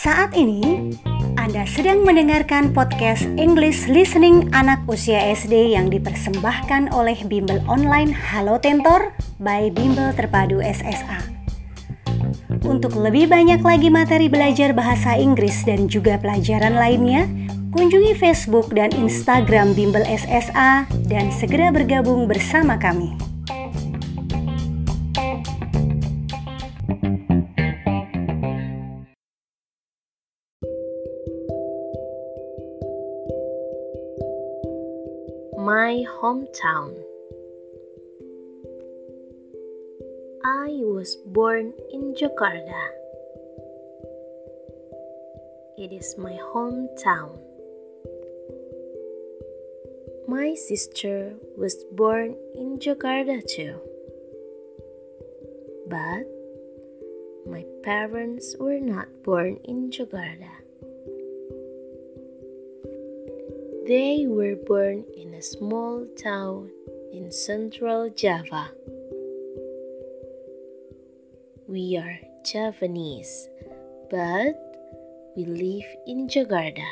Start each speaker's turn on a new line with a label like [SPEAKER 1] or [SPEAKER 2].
[SPEAKER 1] Saat ini, Anda sedang mendengarkan podcast English Listening anak usia SD yang dipersembahkan oleh Bimbel Online Halo Tentor by Bimbel Terpadu SSA. Untuk lebih banyak lagi materi belajar bahasa Inggris dan juga pelajaran lainnya, kunjungi Facebook dan Instagram Bimbel SSA dan segera bergabung bersama kami.
[SPEAKER 2] My hometown. I was born in Jakarta. It is my hometown. My sister was born in Jakarta too. But my parents were not born in Jakarta. They were born in a small town in central Java. We are Javanese, but we live in Jakarta.